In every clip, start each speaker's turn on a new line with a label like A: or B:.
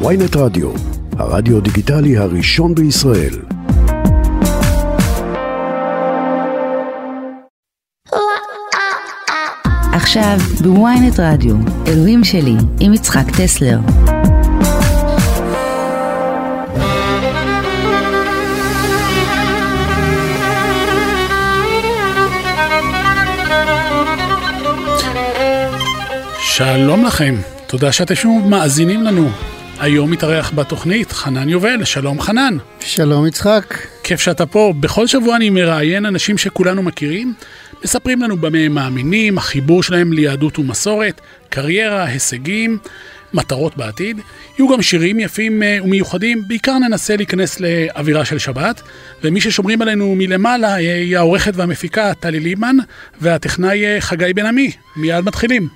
A: ויינט רדיו, הרדיו דיגיטלי הראשון בישראל.
B: עכשיו בוויינט רדיו, אלוהים שלי, עם יצחק טסלר.
C: שלום לכם, תודה שאתם שוב מאזינים לנו. היום מתארח בתוכנית חנן יובל, שלום חנן.
D: שלום יצחק.
C: כיף שאתה פה. בכל שבוע אני מראיין אנשים שכולנו מכירים, מספרים לנו במה הם מאמינים, החיבור שלהם ליהדות ומסורת, קריירה, הישגים, מטרות בעתיד. יהיו גם שירים יפים אה, ומיוחדים, בעיקר ננסה להיכנס לאווירה של שבת. ומי ששומרים עלינו מלמעלה אה, היא העורכת והמפיקה טלי ליבמן, והטכנאי אה, חגי בן עמי. מיד מתחילים.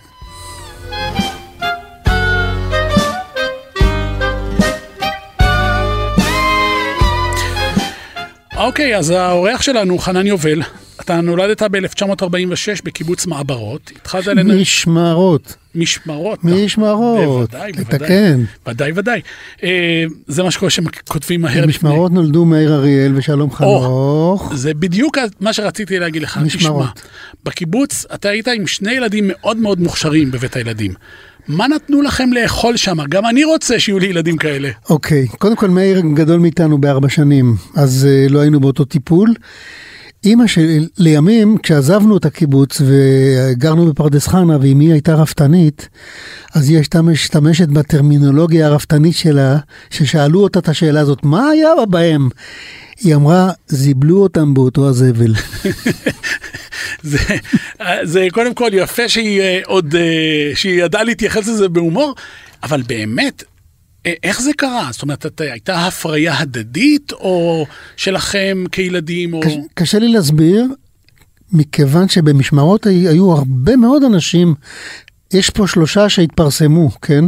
C: אוקיי, אז האורח שלנו, חנן יובל, אתה נולדת ב-1946 בקיבוץ מעברות, התחלת לנ...
D: משמרות.
C: משמרות.
D: משמרות.
C: בוודאי,
D: תתקן.
C: בוודאי. ודאי, ודאי. אה, זה מה שקורה שכותבים מהר לפני.
D: משמרות נולדו מאיר אריאל ושלום חנוך.
C: זה בדיוק מה שרציתי להגיד לך.
D: משמרות.
C: תשמע, בקיבוץ אתה היית עם שני ילדים מאוד מאוד מוכשרים בבית הילדים. מה נתנו לכם לאכול שם? גם אני רוצה שיהיו לי ילדים כאלה.
D: אוקיי, קודם כל מאיר גדול מאיתנו בארבע שנים, אז uh, לא היינו באותו טיפול. אימא שלי, לימים, כשעזבנו את הקיבוץ וגרנו בפרדס חנה ואמי הייתה רפתנית, אז היא הייתה משתמשת בטרמינולוגיה הרפתנית שלה, ששאלו אותה את השאלה הזאת, מה היה בהם? היא אמרה, זיבלו אותם באותו הזבל.
C: זה, זה קודם כל יפה שהיא אה, עוד, אה, שהיא ידעה להתייחס לזה בהומור, אבל באמת, אה, איך זה קרה? זאת אומרת, את, הייתה הפריה הדדית, או שלכם כילדים, או...
D: קש, קשה לי להסביר, מכיוון שבמשמרות היו הרבה מאוד אנשים יש פה שלושה שהתפרסמו, כן?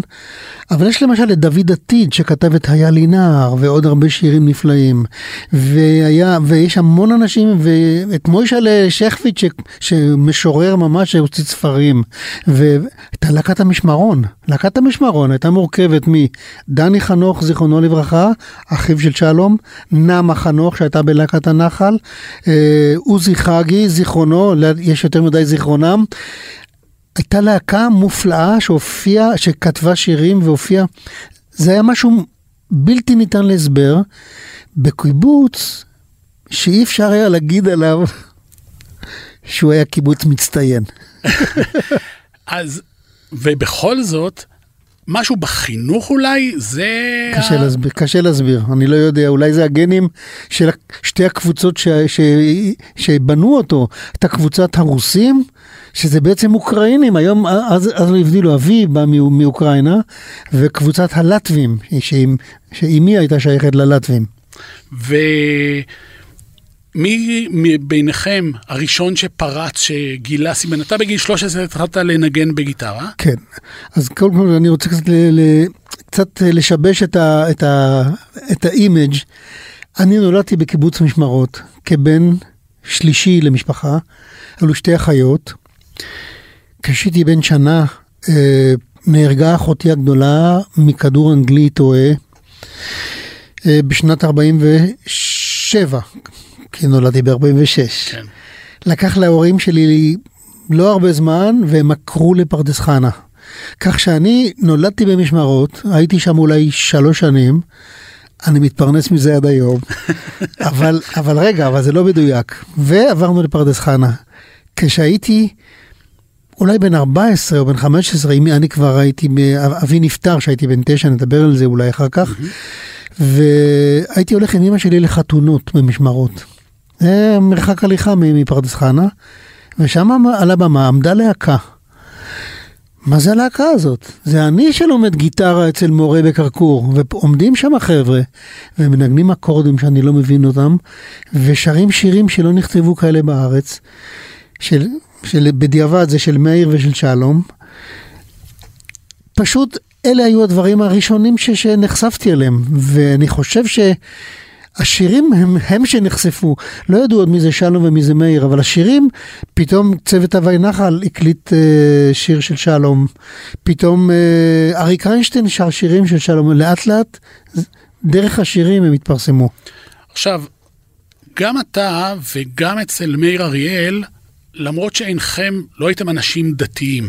D: אבל יש למשל את דוד עתיד שכתב את היה לי נער ועוד הרבה שירים נפלאים. והיה, ויש המון אנשים, ואת מוישלה שכביץ' שמשורר ממש שהוציא ספרים. והייתה להקת המשמרון. להקת המשמרון הייתה מורכבת מדני חנוך, זיכרונו לברכה, אחיו של שלום, נמה חנוך שהייתה בלהקת הנחל, אה, עוזי חגי, זיכרונו, יש יותר מדי זיכרונם. הייתה להקה מופלאה שהופיעה, שכתבה שירים והופיעה, זה היה משהו בלתי ניתן להסבר, בקיבוץ שאי אפשר היה להגיד עליו שהוא היה קיבוץ מצטיין.
C: אז, ובכל זאת, משהו בחינוך אולי, זה...
D: קשה, ה... להסביר, קשה להסביר, אני לא יודע, אולי זה הגנים של שתי הקבוצות ש... ש... שבנו אותו, את הקבוצת הרוסים, שזה בעצם אוקראינים, היום, אז, אז לא הבדילו, אבי בא מאוקראינה, וקבוצת הלטבים, שאימי הייתה שייכת ללטבים.
C: ומי ביניכם הראשון שפרץ, שגילה סימן? אתה בגיל 13 התחלת לנגן בגיטרה.
D: כן, אז קודם כל אני רוצה קצת, ל, ל, קצת לשבש את, ה, את, ה, את האימג'. אני נולדתי בקיבוץ משמרות כבן שלישי למשפחה, היו שתי אחיות. כשהייתי בן שנה, אה, נהרגה אחותי הגדולה מכדור אנגלי טועה אה, בשנת 47, כי נולדתי ב-46. כן. לקח להורים שלי לא הרבה זמן והם עקרו לפרדס חנה. כך שאני נולדתי במשמרות, הייתי שם אולי שלוש שנים, אני מתפרנס מזה עד היום, אבל, אבל רגע, אבל זה לא מדויק. ועברנו לפרדס חנה. כשהייתי אולי בן 14 או בן 15, אם אני כבר הייתי, אבי נפטר כשהייתי בן 9, נדבר על זה אולי אחר כך, והייתי הולך עם אמא שלי לחתונות במשמרות. זה מרחק הליכה מפרדס חנה, ושם על הבמה עמדה להקה. מה זה הלהקה הזאת? זה אני שלומד גיטרה אצל מורה בקרקור, ועומדים שם חבר'ה, ומנגנים אקורדים שאני לא מבין אותם, ושרים שירים שלא נכתבו כאלה בארץ, של של בדיעבד זה של מאיר ושל שלום. פשוט אלה היו הדברים הראשונים ש, שנחשפתי אליהם, ואני חושב השירים הם, הם שנחשפו, לא ידעו עוד מי זה שלום ומי זה מאיר, אבל השירים, פתאום צוות הווי נחל הקליט אה, שיר של שלום, פתאום אה, אריק איינשטיין שר שירים של שלום, לאט לאט דרך השירים הם התפרסמו.
C: עכשיו, גם אתה וגם אצל מאיר אריאל, למרות שאינכם, לא הייתם אנשים דתיים,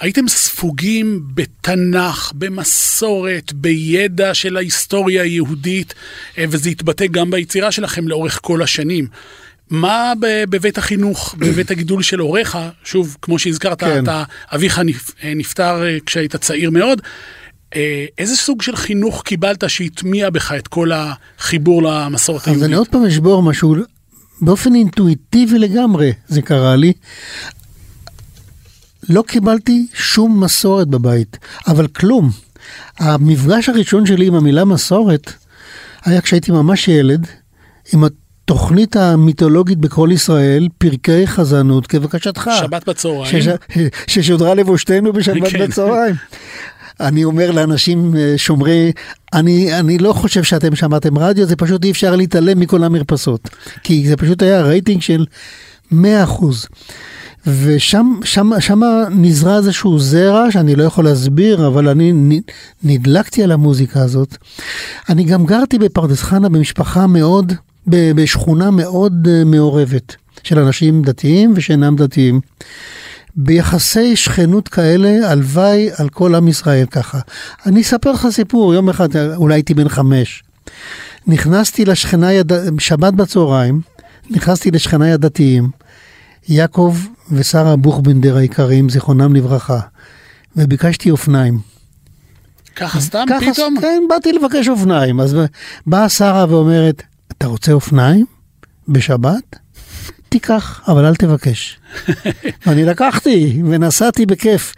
C: הייתם ספוגים בתנ"ך, במסורת, בידע של ההיסטוריה היהודית, אה, וזה התבטא גם ביצירה שלכם לאורך כל השנים. מה בבית החינוך, בבית הגידול של הוריך, שוב, כמו שהזכרת, כן. אתה, אביך אה, נפטר אה, כשהיית צעיר מאוד, איזה סוג של חינוך קיבלת שהטמיע בך את כל החיבור למסורת היהודית?
D: אז אני עוד פעם אשבור משהו, באופן אינטואיטיבי לגמרי זה קרה לי. לא קיבלתי שום מסורת בבית, אבל כלום. המפגש הראשון שלי עם המילה מסורת היה כשהייתי ממש ילד, עם התוכנית המיתולוגית בכל ישראל, פרקי חזנות כבקשתך.
C: שבת בצהריים.
D: ששודרה לבושתנו בשבת כן. בצהריים. אני אומר לאנשים אה, שומרי, אני, אני לא חושב שאתם שמעתם רדיו, זה פשוט אי אפשר להתעלם מכל המרפסות. כי זה פשוט היה רייטינג של 100 אחוז. ושם שם, שם נזרע איזשהו זרע שאני לא יכול להסביר, אבל אני נדלקתי על המוזיקה הזאת. אני גם גרתי בפרדס חנה במשפחה מאוד, בשכונה מאוד אה, מעורבת, של אנשים דתיים ושאינם דתיים. ביחסי שכנות כאלה, הלוואי על כל עם ישראל ככה. אני אספר לך סיפור, יום אחד, אולי הייתי בן חמש. נכנסתי לשכנה, יד... שבת בצהריים, נכנסתי לשכניי הדתיים, יעקב ושרה בוכבנדר היקרים, זיכרונם לברכה, וביקשתי אופניים.
C: ככה סתם ככה, פתאום?
D: כן, באתי לבקש אופניים. אז באה שרה ואומרת, אתה רוצה אופניים? בשבת? תיקח, אבל אל תבקש. ואני לקחתי ונסעתי בכיף.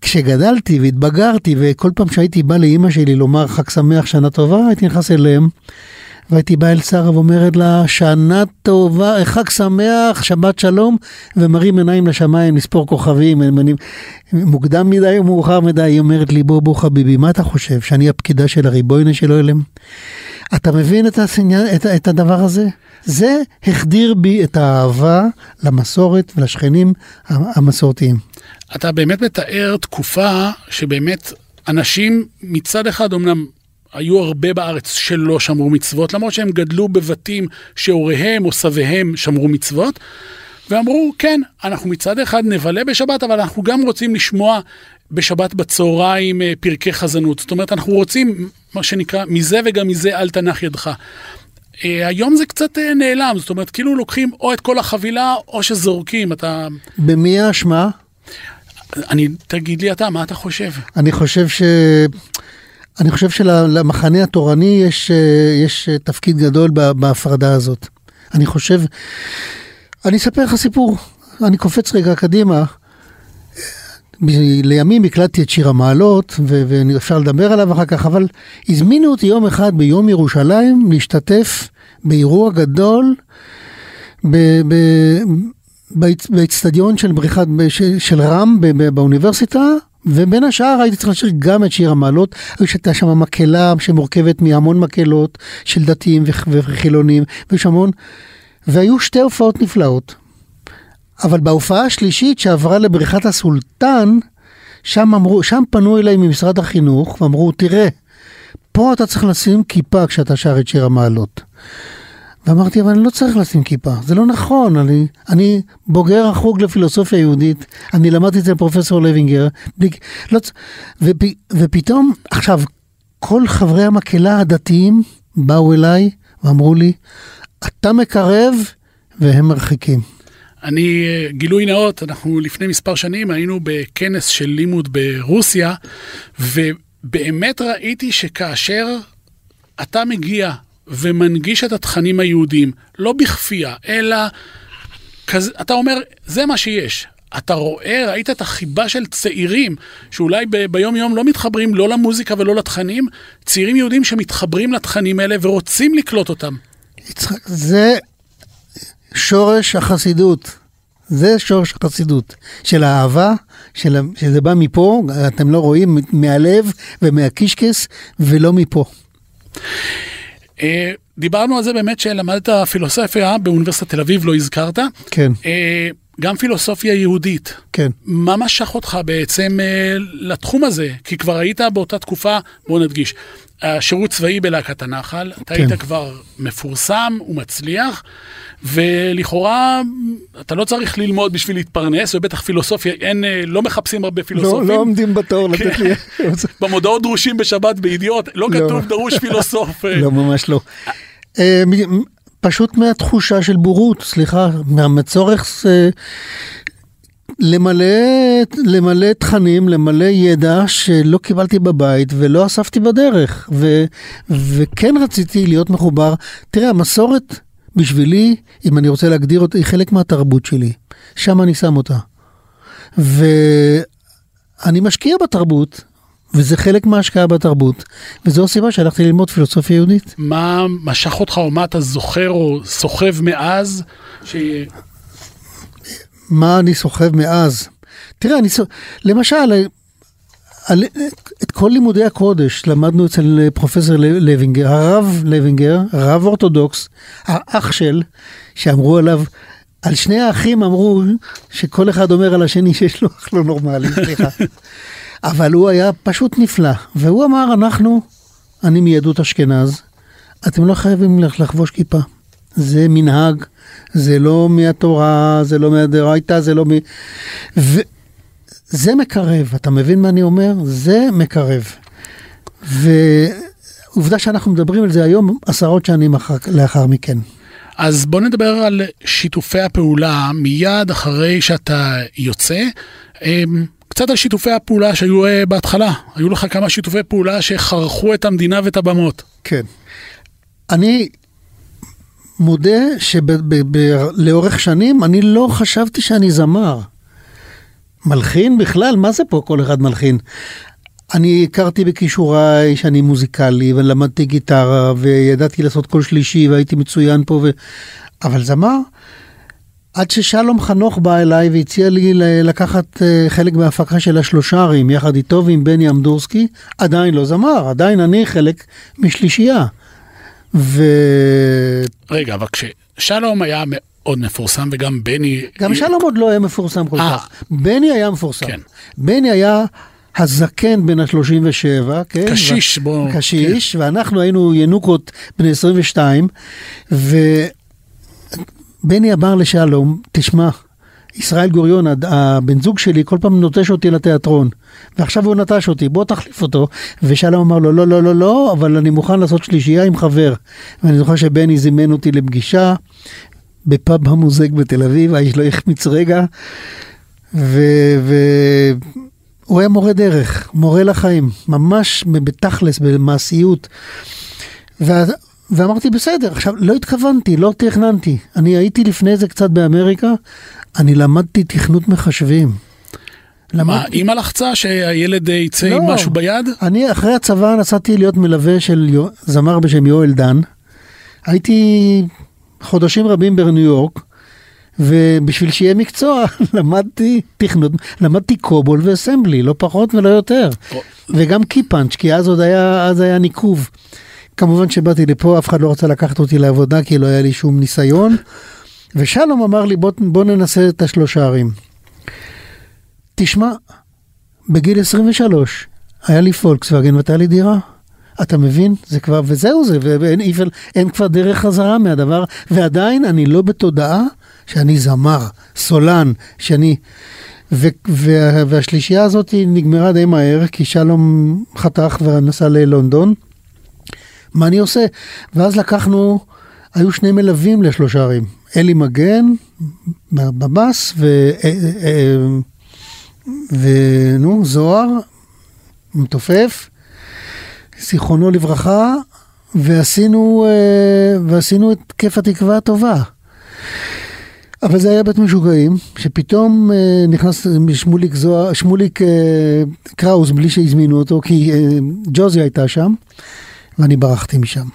D: כשגדלתי והתבגרתי, וכל פעם שהייתי בא לאימא שלי לומר חג שמח, שנה טובה, הייתי נכנס אליהם. והייתי בא אל שרה ואומרת לה, שנה טובה, חג שמח, שבת שלום, ומרים עיניים לשמיים, לספור כוכבים, אני, מוקדם מדי או מאוחר מדי, היא אומרת לי, בוא בוא חביבי, מה אתה חושב, שאני הפקידה של הריבוינה של אוהלם? אתה מבין את, הסניין, את, את הדבר הזה? זה החדיר בי את האהבה למסורת ולשכנים המסורתיים.
C: אתה באמת מתאר תקופה שבאמת אנשים מצד אחד אמנם היו הרבה בארץ שלא שמרו מצוות, למרות שהם גדלו בבתים שהוריהם או סביהם שמרו מצוות, ואמרו, כן, אנחנו מצד אחד נבלה בשבת, אבל אנחנו גם רוצים לשמוע בשבת בצהריים אה, פרקי חזנות. זאת אומרת, אנחנו רוצים, מה שנקרא, מזה וגם מזה אל תנח ידך. אה, היום זה קצת אה, נעלם, זאת אומרת, כאילו לוקחים או את כל החבילה או שזורקים, אתה...
D: במי האשמה?
C: אני, תגיד לי אתה, מה אתה חושב?
D: אני חושב ש... אני חושב שלמחנה התורני יש, אה, יש אה, תפקיד גדול בהפרדה הזאת. אני חושב, אני אספר לך סיפור, אני קופץ רגע קדימה. לימים הקלטתי את שיר המעלות, ואפשר לדבר עליו אחר כך, אבל הזמינו אותי יום אחד ביום ירושלים להשתתף באירוע גדול באצטדיון של בריכת, של רם באוניברסיטה, ובין השאר הייתי צריך לשיר גם את שיר המעלות, הייתה שם מקהלה שמורכבת מהמון מקהלות של דתיים וחילונים, ויש המון, והיו שתי הופעות נפלאות. אבל בהופעה השלישית שעברה לבריכת הסולטן, שם אמרו, שם פנו אליי ממשרד החינוך ואמרו, תראה, פה אתה צריך לשים כיפה כשאתה שר את שיר המעלות. ואמרתי, אבל אני לא צריך לשים כיפה, זה לא נכון, אני, אני בוגר החוג לפילוסופיה יהודית, אני למדתי אצל פרופסור לוינגר, בלי, לא, ופ, ופתאום, עכשיו, כל חברי המקהלה הדתיים באו אליי ואמרו לי, אתה מקרב והם מרחיקים.
C: אני, גילוי נאות, אנחנו לפני מספר שנים היינו בכנס של לימוד ברוסיה, ובאמת ראיתי שכאשר אתה מגיע ומנגיש את התכנים היהודיים, לא בכפייה, אלא כזה, אתה אומר, זה מה שיש. אתה רואה, ראית את החיבה של צעירים, שאולי ב- ביום יום לא מתחברים לא למוזיקה ולא לתכנים, צעירים יהודים שמתחברים לתכנים האלה ורוצים לקלוט אותם.
D: יצחק, זה שורש החסידות. זה שורש החסידות, של האהבה, של, שזה בא מפה, אתם לא רואים, מהלב ומהקישקס, ולא מפה.
C: אה, דיברנו על זה באמת שלמדת פילוסופיה באוניברסיטת תל אביב, לא הזכרת.
D: כן,
C: אה, גם פילוסופיה יהודית.
D: כן.
C: מה משך אותך בעצם אה, לתחום הזה? כי כבר היית באותה תקופה, בוא נדגיש, השירות צבאי בלהקת הנחל, אתה
D: כן.
C: היית כבר מפורסם ומצליח, ולכאורה אתה לא צריך ללמוד בשביל להתפרנס, ובטח פילוסופיה, אין, אה, לא מחפשים הרבה
D: לא,
C: פילוסופים.
D: לא עומדים בתור לתת לי...
C: במודעות דרושים בשבת בידיעות, לא
D: לא.
C: כתוב דרוש פילוסוף. אה,
D: לא, ממש לא. אה, פשוט מהתחושה של בורות, סליחה, מה- מהצורך למלא, למלא תכנים, למלא ידע שלא קיבלתי בבית ולא אספתי בדרך. ו, וכן רציתי להיות מחובר. תראה, המסורת בשבילי, אם אני רוצה להגדיר אותה, היא חלק מהתרבות שלי. שם אני שם אותה. ואני משקיע בתרבות, וזה חלק מההשקעה בתרבות, וזו הסיבה שהלכתי ללמוד פילוסופיה יהודית.
C: מה משך אותך, או מה אתה זוכר או סוחב מאז, ש...
D: מה אני סוחב מאז? תראה, אני למשל, על, את כל לימודי הקודש למדנו אצל פרופסור לוינגר, הרב לוינגר, רב אורתודוקס, האח של, שאמרו עליו, על שני האחים אמרו שכל אחד אומר על השני שיש לו אח לא נורמלי, סליחה. אבל הוא היה פשוט נפלא, והוא אמר, אנחנו, אני מיהדות אשכנז, אתם לא חייבים לח- לחבוש כיפה. זה מנהג, זה לא מהתורה, זה לא מהדרייתא, זה לא מ... וזה מקרב, אתה מבין מה אני אומר? זה מקרב. ועובדה שאנחנו מדברים על זה היום עשרות שנים אחר, לאחר מכן.
C: אז בוא נדבר על שיתופי הפעולה מיד אחרי שאתה יוצא. אמ, קצת על שיתופי הפעולה שהיו אה, בהתחלה. היו לך כמה שיתופי פעולה שחרכו את המדינה ואת הבמות.
D: כן. אני מודה שלאורך שנים אני לא חשבתי שאני זמר. מלחין בכלל? מה זה פה כל אחד מלחין? אני הכרתי בכישוריי שאני מוזיקלי ולמדתי גיטרה וידעתי לעשות קול שלישי והייתי מצוין פה ו... אבל זמר? עד ששלום חנוך בא אליי והציע לי לקחת אה, חלק בהפקה של השלושרים יחד איתו ועם בני אמדורסקי, עדיין לא זמר, עדיין אני חלק משלישייה. ו...
C: רגע, אבל כששלום היה מאוד מפורסם וגם בני...
D: גם שלום עוד לא היה מפורסם כל
C: אה.
D: כך. בני היה מפורסם.
C: כן.
D: בני היה הזקן בן ה-37, כן?
C: קשיש,
D: ו-
C: בוא-
D: קשיש, כן. ואנחנו היינו ינוקות בני 22, ובני אמר לשלום, תשמע, ישראל גוריון, הבן זוג שלי, כל פעם נוטש אותי לתיאטרון, ועכשיו הוא נטש אותי, בוא תחליף אותו. ושלום אמר לו, לא, לא, לא, לא, אבל אני מוכן לעשות שלישייה עם חבר. ואני זוכר שבני זימן אותי לפגישה בפאב המוזג בתל אביב, האיש לא החמיץ רגע, והוא היה מורה דרך, מורה לחיים, ממש בתכלס, במעשיות. וה- ואמרתי, בסדר, עכשיו, לא התכוונתי, לא תכננתי. אני הייתי לפני זה קצת באמריקה, אני למדתי תכנות מחשבים.
C: מה, אימא לחצה שהילד אה, יצא
D: לא.
C: עם משהו ביד?
D: אני אחרי הצבא נסעתי להיות מלווה של יו- זמר בשם יואל דן. הייתי חודשים רבים בניו יורק, ובשביל שיהיה מקצוע למדתי תכנות, למדתי קובול ואסמבלי, לא פחות ולא יותר. וגם קיפאנץ', כי אז עוד היה, אז היה ניקוב. כמובן שבאתי לפה, אף אחד לא רצה לקחת אותי לעבודה, כי לא היה לי שום ניסיון. ושלום אמר לי, בוא, בוא ננסה את השלושה ערים. תשמע, בגיל 23 היה לי פולקסווגן והייתה לי דירה. אתה מבין? זה כבר, וזהו זה, ואין אין, אין כבר דרך חזרה מהדבר, ועדיין אני לא בתודעה שאני זמר, סולן, שאני... ו, וה, והשלישייה הזאת נגמרה די מהר, כי שלום חתך ונסע ללונדון. מה אני עושה? ואז לקחנו, היו שני מלווים לשלושה ערים, אלי מגן בבאס, ו... אה, אה, ונו, זוהר, מתופף, זיכרונו לברכה, ועשינו, אה, ועשינו את כיף התקווה הטובה. אבל זה היה בית משוגעים, שפתאום אה, נכנס שמוליק, זוהר, שמוליק אה, קראוס בלי שהזמינו אותו, כי ג'וזי הייתה שם, ואני ברחתי משם.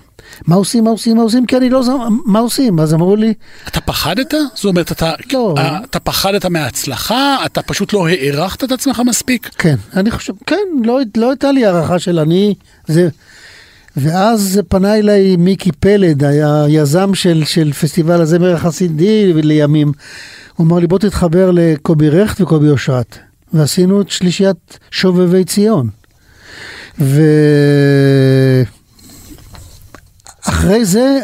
D: מה עושים, מה עושים, מה עושים? כי אני לא זוכר, מה עושים? אז אמרו לי,
C: אתה פחדת? זאת אומרת, אתה,
D: לא.
C: אה, אתה פחדת מההצלחה? אתה פשוט לא הערכת את עצמך מספיק?
D: כן, אני חושב, כן, לא, לא הייתה לי הערכה של אני, זה, ואז פנה אליי מיקי פלד, היה יזם של, של פסטיבל הזמר החסידי לימים. הוא אמר לי, בוא תתחבר לקובי רכט וקובי אושרת. ועשינו את שלישיית שובבי ציון. ואחרי זה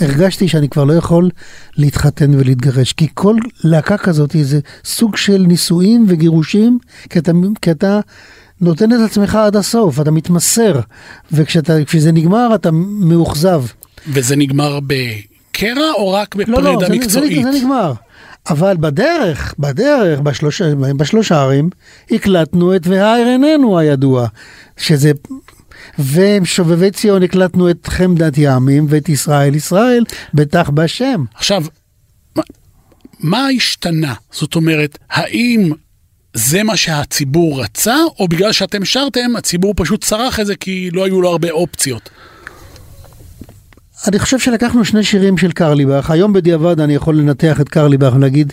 D: הרגשתי שאני כבר לא יכול להתחתן ולהתגרש, כי כל להקה כזאת זה סוג של נישואים וגירושים, כי אתה, כי אתה נותן את עצמך עד הסוף, אתה מתמסר, וכשזה נגמר אתה מאוכזב.
C: וזה נגמר בקרע או רק בפרידה
D: לא, לא,
C: מקצועית?
D: זה, זה נגמר. אבל בדרך, בדרך, בשלוש, בשלושה ערים, הקלטנו את והער איננו הידוע, שזה... ושובבי ציון הקלטנו את חמדת ימים ואת ישראל ישראל, בטח בשם.
C: עכשיו, מה, מה השתנה? זאת אומרת, האם זה מה שהציבור רצה, או בגלל שאתם שרתם, הציבור פשוט צרח את זה כי לא היו לו הרבה אופציות?
D: אני חושב שלקחנו שני שירים של קרליבך, היום בדיעבד אני יכול לנתח את קרליבך ולהגיד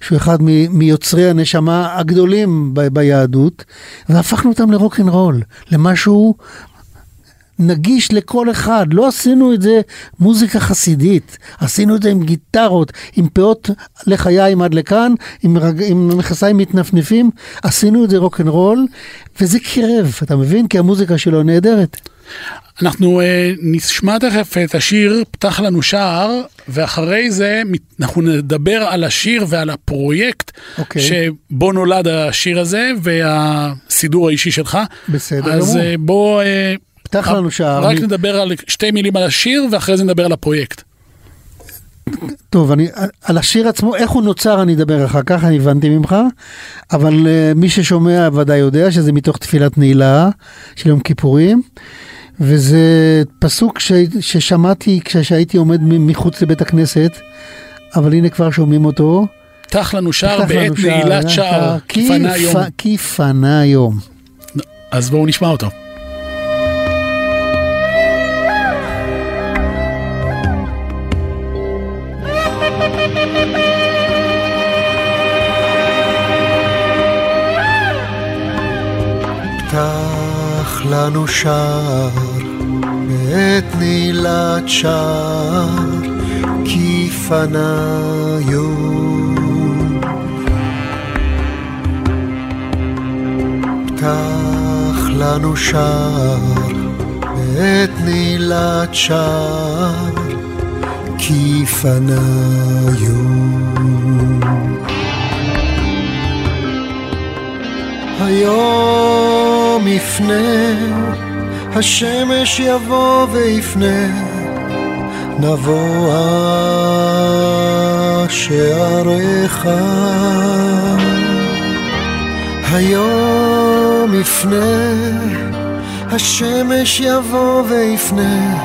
D: שהוא אחד מ- מיוצרי הנשמה הגדולים ב- ביהדות, והפכנו אותם לרוקנרול, למשהו נגיש לכל אחד, לא עשינו את זה מוזיקה חסידית, עשינו את זה עם גיטרות, עם פאות לחיים עד לכאן, עם, רג... עם מכסיים מתנפנפים, עשינו את זה רוקנרול, וזה קירב, אתה מבין? כי המוזיקה שלו נהדרת.
C: אנחנו אה, נשמע תכף את השיר "פתח לנו שער", ואחרי זה אנחנו נדבר על השיר ועל הפרויקט
D: אוקיי.
C: שבו נולד השיר הזה והסידור האישי שלך.
D: בסדר
C: אז
D: גמור.
C: אה, בוא... אה,
D: פתח לנו שער.
C: רק נדבר על שתי מילים על השיר ואחרי זה נדבר על הפרויקט.
D: טוב, אני, על השיר עצמו, איך הוא נוצר אני אדבר אחר כך, אני הבנתי ממך, אבל uh, מי ששומע ודאי יודע שזה מתוך תפילת נעילה של יום כיפורים, וזה פסוק ש, ששמעתי כשהייתי עומד מחוץ לבית הכנסת, אבל הנה כבר שומעים אותו.
C: פתח לנו שער בעת נעילת
D: אה,
C: שער,
D: כי
C: כפנה
D: פ-
C: יום.
D: כי פנה יום.
C: אז בואו נשמע אותו.
E: פתח לנו שער בעת נעילת שער כי פנה יום פתח לנו שער בעת נעילת שער כי פנה יום היום יפנה, השמש יבוא ויפנה, נבוא על שעריך. היום יפנה, השמש יבוא ויפנה,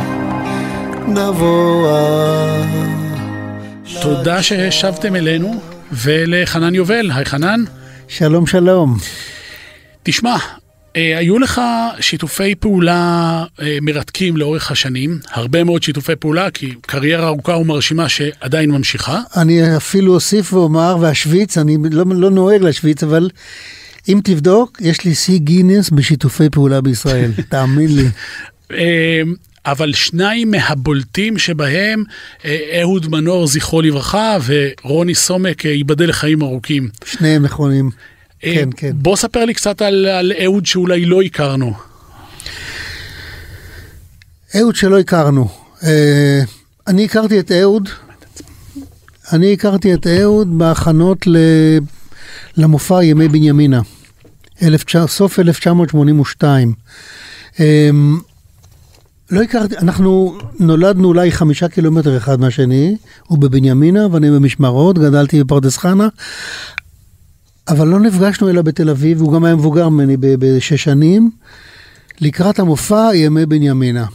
E: נבוא על...
C: תודה שהשבתם אלינו, ולחנן יובל. היי חנן.
D: שלום שלום.
C: תשמע, אה, היו לך שיתופי פעולה אה, מרתקים לאורך השנים, הרבה מאוד שיתופי פעולה, כי קריירה ארוכה ומרשימה שעדיין ממשיכה.
D: אני אפילו אוסיף ואומר, ואשוויץ, אני לא, לא נוהג להשוויץ, אבל אם תבדוק, יש לי שיא גינס בשיתופי פעולה בישראל, תאמין לי.
C: אבל שניים מהבולטים שבהם, אה, אהוד מנור, זכרו לברכה, ורוני סומק, אה, ייבדל לחיים ארוכים.
D: שניהם נכונים.
C: אה,
D: כן, כן.
C: בוא ספר לי קצת על, על אהוד שאולי לא הכרנו.
D: אהוד שלא הכרנו. אה, אני הכרתי את אהוד, אני הכרתי את אהוד בהכנות ל... למופע ימי בנימינה, אלף... סוף 1982. אה, לא הכרתי, אנחנו נולדנו אולי חמישה קילומטר אחד מהשני, הוא בבנימינה ואני במשמרות, גדלתי בפרדס חנה, אבל לא נפגשנו אלא בתל אביב, הוא גם היה מבוגר ממני בשש שנים, לקראת המופע ימי בנימינה.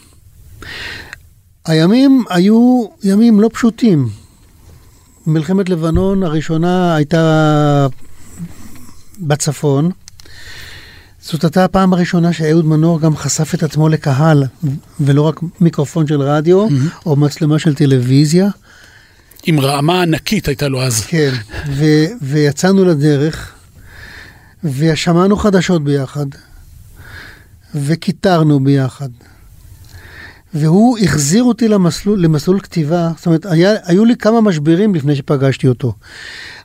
D: הימים היו ימים לא פשוטים. מלחמת לבנון הראשונה הייתה בצפון. זאת הייתה הפעם הראשונה שאהוד מנור גם חשף את עצמו לקהל, ולא רק מיקרופון של רדיו או מצלמה של טלוויזיה.
C: עם רעמה ענקית הייתה לו אז.
D: כן, ו- ויצאנו לדרך, ושמענו חדשות ביחד, וקיטרנו ביחד. והוא החזיר אותי למסלול, למסלול כתיבה, זאת אומרת, היה, היו לי כמה משברים לפני שפגשתי אותו.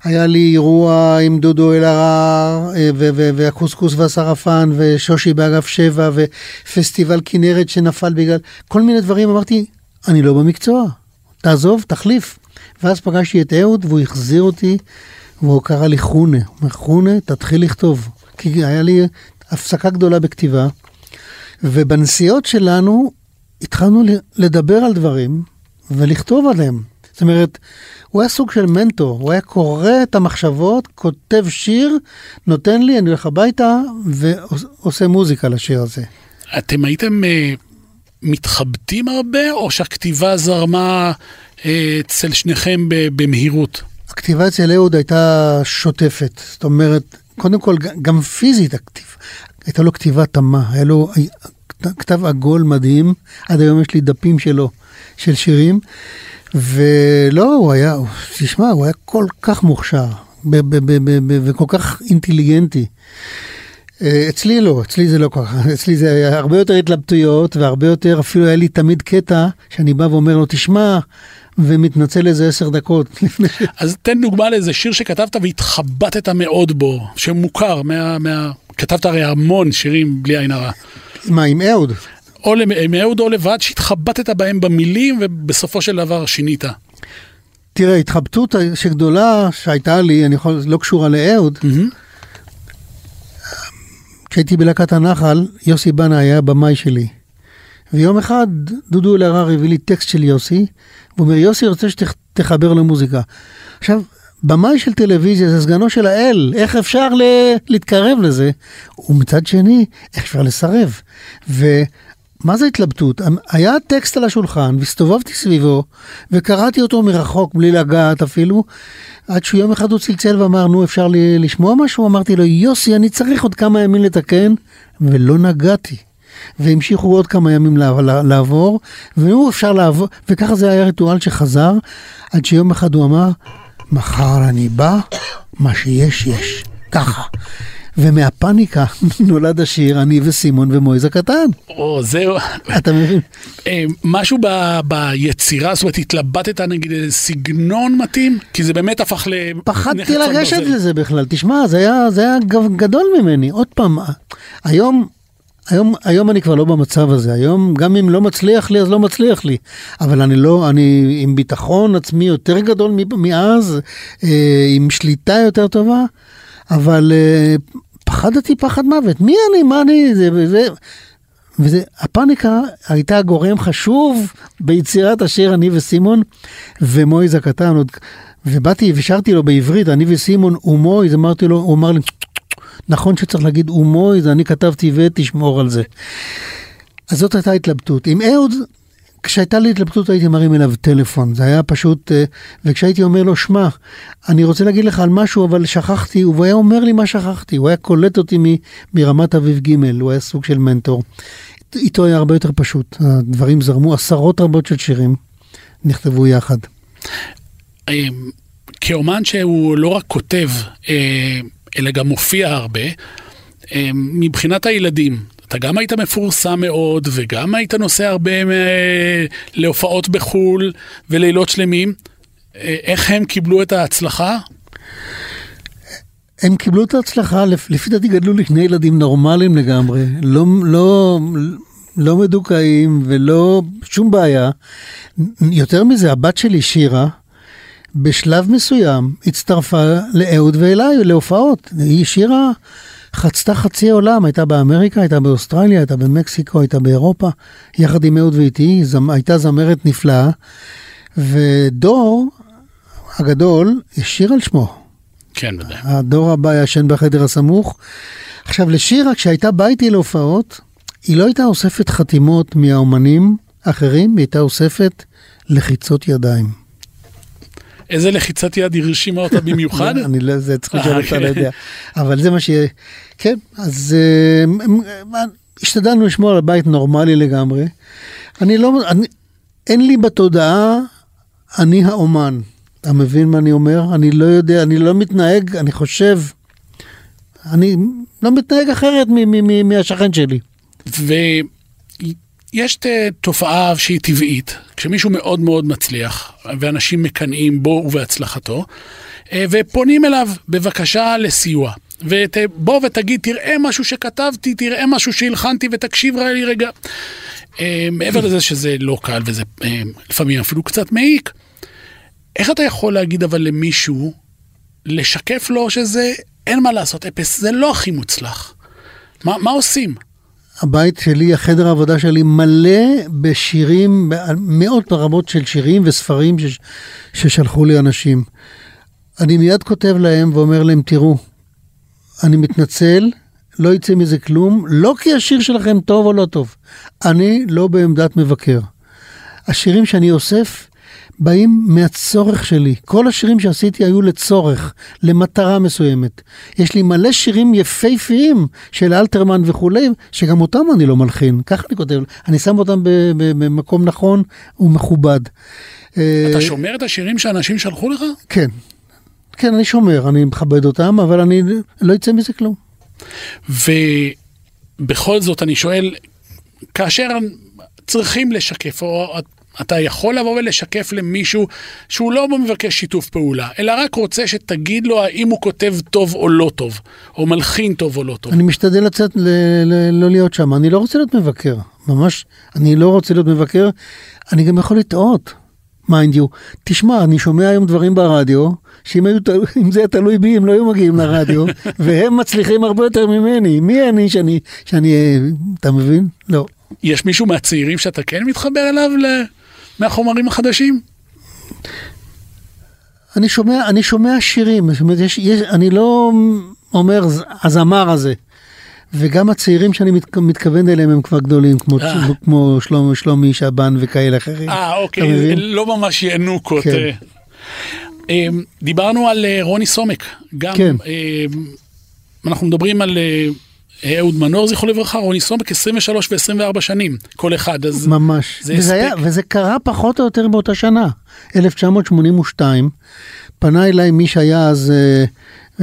D: היה לי אירוע עם דודו אלהרר, אה, והקוסקוס והשרפן, ושושי באגף שבע, ופסטיבל כנרת שנפל בגלל, כל מיני דברים, אמרתי, אני לא במקצוע, תעזוב, תחליף. ואז פגשתי את אהוד, והוא החזיר אותי, והוא קרא לי חונה. הוא אומר, חונה, תתחיל לכתוב. כי היה לי הפסקה גדולה בכתיבה, ובנסיעות שלנו התחלנו לדבר על דברים ולכתוב עליהם. זאת אומרת, הוא היה סוג של מנטור, הוא היה קורא את המחשבות, כותב שיר, נותן לי, אני הולך הביתה ועושה מוזיקה לשיר הזה.
C: אתם הייתם uh, מתחבטים הרבה, או שהכתיבה זרמה uh, אצל שניכם במהירות?
D: הכתיבה אצל אהוד הייתה שוטפת, זאת אומרת, קודם כל, גם פיזית הכתיב, הייתה לו כתיבה תמה, היה לו כתב עגול מדהים, עד היום יש לי דפים שלו, של שירים, ולא, הוא היה, תשמע, הוא היה כל כך מוכשר, וכל כך אינטליגנטי. אה, אצלי לא, אצלי זה לא ככה, אצלי זה היה הרבה יותר התלבטויות והרבה יותר, אפילו היה לי תמיד קטע שאני בא ואומר לו, תשמע, ומתנצל איזה עשר דקות.
C: אז תן דוגמה לאיזה שיר שכתבת והתחבטת מאוד בו, שמוכר, מה, מה... כתבת הרי המון שירים בלי עין הרע.
D: מה, עם אהוד?
C: או עם אהוד או לבד, שהתחבטת בהם במילים ובסופו של דבר שינית.
D: תראה, התחבטות שגדולה שהייתה לי, אני יכול, לא קשורה לאהוד. כשהייתי בלהקת הנחל, יוסי בנה היה הבמאי שלי. ויום אחד דודו אלהרר הביא לי טקסט של יוסי, והוא אומר, יוסי רוצה שתחבר לו מוזיקה. עכשיו, במאי של טלוויזיה זה סגנו של האל, איך אפשר ל- להתקרב לזה? ומצד שני, איך אפשר לסרב? ומה זה התלבטות? היה טקסט על השולחן, והסתובבתי סביבו, וקראתי אותו מרחוק, בלי לגעת אפילו, עד שיום אחד הוא צלצל ואמר, נו, אפשר לי לשמוע משהו? אמרתי לו, יוסי, אני צריך עוד כמה ימים לתקן, ולא נגעתי. והמשיכו עוד כמה ימים לעבור, והוא אפשר לעבור, וככה זה היה ריטואל שחזר, עד שיום אחד הוא אמר, מחר אני בא, מה שיש יש, ככה. ומהפאניקה נולד השיר אני וסימון ומויז הקטן.
C: או, זהו.
D: אתה מבין?
C: אה, משהו ב, ביצירה, זאת אומרת, התלבטת נגיד איזה סגנון מתאים? כי זה באמת הפך ל...
D: פחדתי לגשת לזה בכלל, תשמע, זה היה, זה היה גדול ממני. עוד פעם, היום היום, היום אני כבר לא במצב הזה, היום גם אם לא מצליח לי אז לא מצליח לי, אבל אני לא, אני עם ביטחון עצמי יותר גדול מאז, אה, עם שליטה יותר טובה, אבל אה, פחדתי פחד מוות, מי אני, מה אני, זה, זה, וזה, הפאניקה הייתה גורם חשוב ביצירת השיר אני וסימון ומויז הקטן, עוד, ובאתי ושרתי לו בעברית, אני וסימון ומויז, אמרתי לו, הוא אמר לי, נכון שצריך להגיד אומוי, זה אני כתבתי ותשמור על זה. אז זאת הייתה התלבטות. עם אהוד, כשהייתה לי התלבטות הייתי מרים אליו טלפון, זה היה פשוט, אה, וכשהייתי אומר לו, שמע, אני רוצה להגיד לך על משהו, אבל שכחתי, הוא היה אומר לי מה שכחתי, הוא היה קולט אותי מ, מרמת אביב ג', הוא היה סוג של מנטור. איתו היה הרבה יותר פשוט, הדברים זרמו, עשרות רבות של שירים נכתבו יחד.
C: אה, כאומן שהוא לא רק כותב, אה, אלא גם מופיע הרבה. אה, מבחינת הילדים, אתה גם היית מפורסם מאוד, וגם היית נוסע הרבה אה, להופעות בחו"ל ולילות שלמים. אה, איך הם קיבלו את ההצלחה?
D: הם קיבלו את ההצלחה, לפי דעתי גדלו לי שני ילדים נורמליים לגמרי, לא, לא, לא מדוכאים ולא שום בעיה. יותר מזה, הבת שלי שירה, בשלב מסוים הצטרפה לאהוד ואליי להופעות. היא השאירה, חצתה חצי עולם, הייתה באמריקה, הייתה באוסטרליה, הייתה במקסיקו, הייתה באירופה, יחד עם אהוד ואיתי, זמ, הייתה זמרת נפלאה, ודור הגדול השאיר על שמו.
C: כן, בוודאי.
D: הדור הבא ישן בחדר הסמוך. עכשיו, לשירה, כשהייתה באה איתי להופעות, היא לא הייתה אוספת חתימות מהאומנים האחרים, היא הייתה אוספת לחיצות ידיים.
C: איזה לחיצת יד הרשימה אותה במיוחד?
D: אני לא, זה צריך לשאול אותה, לא יודע. אבל זה מה ש... כן, אז אה, השתדלנו לשמור על בית נורמלי לגמרי. אני לא... אין לי בתודעה, אני האומן. אתה מבין מה אני אומר? אני לא יודע, אני לא מתנהג, אני חושב, אני לא מתנהג אחרת מהשכן שלי.
C: יש תופעה שהיא טבעית, כשמישהו מאוד מאוד מצליח, ואנשים מקנאים בו ובהצלחתו, אה, ופונים אליו בבקשה לסיוע. ובוא ותגיד, תראה משהו שכתבתי, תראה משהו שהלחנתי ותקשיב לי רגע. אה, מעבר לזה שזה לא קל וזה אה, לפעמים אפילו קצת מעיק, איך אתה יכול להגיד אבל למישהו, לשקף לו שזה, אין מה לעשות, אפס, זה לא הכי מוצלח. מה, מה עושים?
D: הבית שלי, החדר העבודה שלי מלא בשירים, מאות רבות של שירים וספרים ש, ששלחו לי אנשים. אני מיד כותב להם ואומר להם, תראו, אני מתנצל, לא יצא מזה כלום, לא כי השיר שלכם טוב או לא טוב. אני לא בעמדת מבקר. השירים שאני אוסף באים מהצורך שלי. כל השירים שעשיתי היו לצורך, למטרה מסוימת. יש לי מלא שירים יפהפיים של אלתרמן וכולי, שגם אותם אני לא מלחין. ככה אני כותב, אני שם אותם במקום נכון ומכובד.
C: אתה אה, שומר את השירים שאנשים שלחו לך?
D: כן. כן, אני שומר, אני מכבד אותם, אבל אני לא יצא מזה כלום.
C: ובכל זאת אני שואל, כאשר צריכים לשקף, או אתה יכול לבוא ולשקף למישהו שהוא לא מבקש שיתוף פעולה, אלא רק רוצה שתגיד לו האם הוא כותב טוב או לא טוב, או מלחין טוב או לא טוב.
D: אני משתדל לצאת, ל- ל- לא להיות שם, אני לא רוצה להיות מבקר, ממש, אני לא רוצה להיות מבקר, אני גם יכול לטעות. mind you. תשמע, אני שומע היום דברים ברדיו, שאם היו, זה היה תלוי בי, הם לא היו מגיעים לרדיו, והם מצליחים הרבה יותר ממני. מי אני שאני, שאני, אתה מבין? לא.
C: יש מישהו מהצעירים שאתה כן מתחבר אליו ל... מהחומרים החדשים?
D: אני שומע, אני שומע שירים, זאת אומרת, יש, יש, אני לא אומר הזמר הזה. וגם הצעירים שאני מת, מתכוון אליהם הם כבר גדולים, כמו, אה. כמו שלומי, שלומי שבן וכאלה אחרים.
C: אה, אוקיי, לא ממש ינוקות. כן. אה, דיברנו על אה, רוני סומק, גם. כן. אנחנו מדברים על אהוד מנור, זכרו לברכה, רוני סומק, 23 ו-24 שנים, כל אחד, אז
D: ממש. זה וזה, היה, וזה קרה פחות או יותר באותה שנה, 1982. פנה אליי מי שהיה אז אה,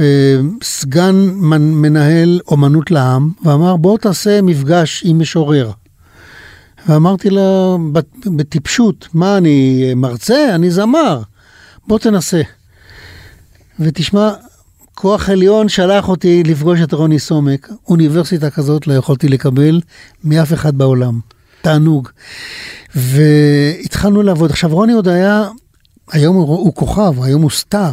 D: אה, סגן מנ, מנהל אומנות לעם, ואמר, בוא תעשה מפגש עם משורר. ואמרתי לו, בטיפשות, מה, אני מרצה? אני זמר. בוא תנסה. ותשמע, כוח עליון שלח אותי לפגוש את רוני סומק. אוניברסיטה כזאת לא יכולתי לקבל מאף אחד בעולם. תענוג. והתחלנו לעבוד. עכשיו, רוני עוד היה, היום הוא, הוא כוכב, היום הוא סטאר.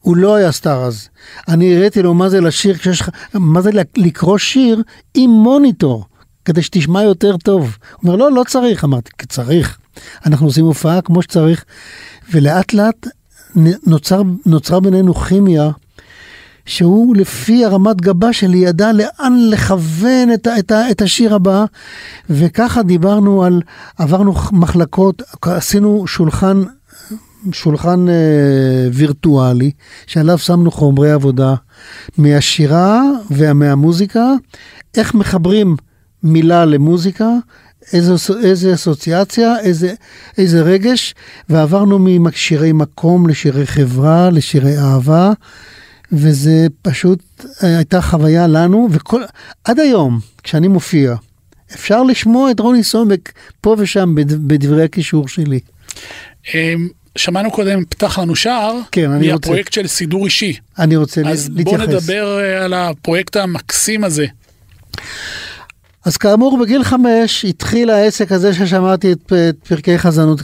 D: הוא לא היה סטאר אז. אני הראיתי לו מה זה לשיר, כשיש, מה זה לקרוא שיר עם מוניטור, כדי שתשמע יותר טוב. הוא אומר, לא, לא צריך. אמרתי, צריך. אנחנו עושים הופעה כמו שצריך, ולאט לאט נוצר, נוצרה בינינו כימיה. שהוא לפי הרמת גבה שלי ידע לאן לכוון את, את, את השיר הבא, וככה דיברנו על, עברנו מחלקות, עשינו שולחן, שולחן אה, וירטואלי, שעליו שמנו חומרי עבודה מהשירה ומהמוזיקה, איך מחברים מילה למוזיקה, איזה, איזה אסוציאציה, איזה, איזה רגש, ועברנו משירי מקום לשירי חברה, לשירי אהבה. וזה פשוט אה, הייתה חוויה לנו, וכל, עד היום, כשאני מופיע, אפשר לשמוע את רוני סומק פה ושם בדברי הקישור שלי.
C: אמ, שמענו קודם, פתח לנו שער, כן, אני רוצה. מהפרויקט של סידור אישי.
D: אני רוצה
C: אז להתייחס. אז בוא נדבר אה, על הפרויקט המקסים הזה.
D: אז כאמור, בגיל חמש התחיל העסק הזה ששמעתי את, את פרקי חזנות,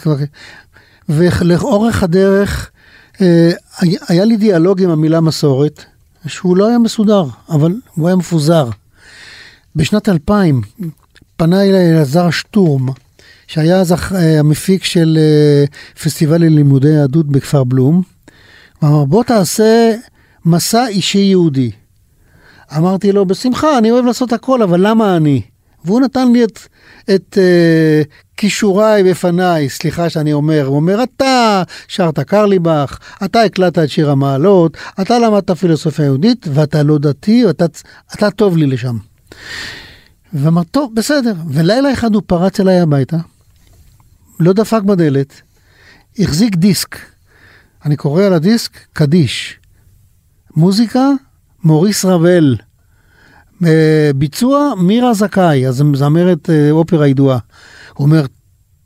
D: ולאורך הדרך היה לי דיאלוג עם המילה מסורת, שהוא לא היה מסודר, אבל הוא היה מפוזר. בשנת 2000 פנה אליי אלעזר שטורם, שהיה אז אה, המפיק של אה, פסטיבל ללימודי יהדות בכפר בלום, ואמר, בוא תעשה מסע אישי יהודי. אמרתי לו, בשמחה, אני אוהב לעשות הכל, אבל למה אני? והוא נתן לי את, את uh, כישוריי בפניי, סליחה שאני אומר, הוא אומר, אתה שרת קרליבך, אתה הקלטת את שיר המעלות, אתה למדת פילוסופיה יהודית, ואתה לא דתי, ואתה אתה טוב לי לשם. ואמר, טוב, בסדר. ולילה אחד הוא פרץ אליי הביתה, לא דפק בדלת, החזיק דיסק. אני קורא על הדיסק, קדיש. מוזיקה, מוריס רבל. ביצוע מירה זכאי, אז זמרת אה, אופרה ידועה. הוא אומר,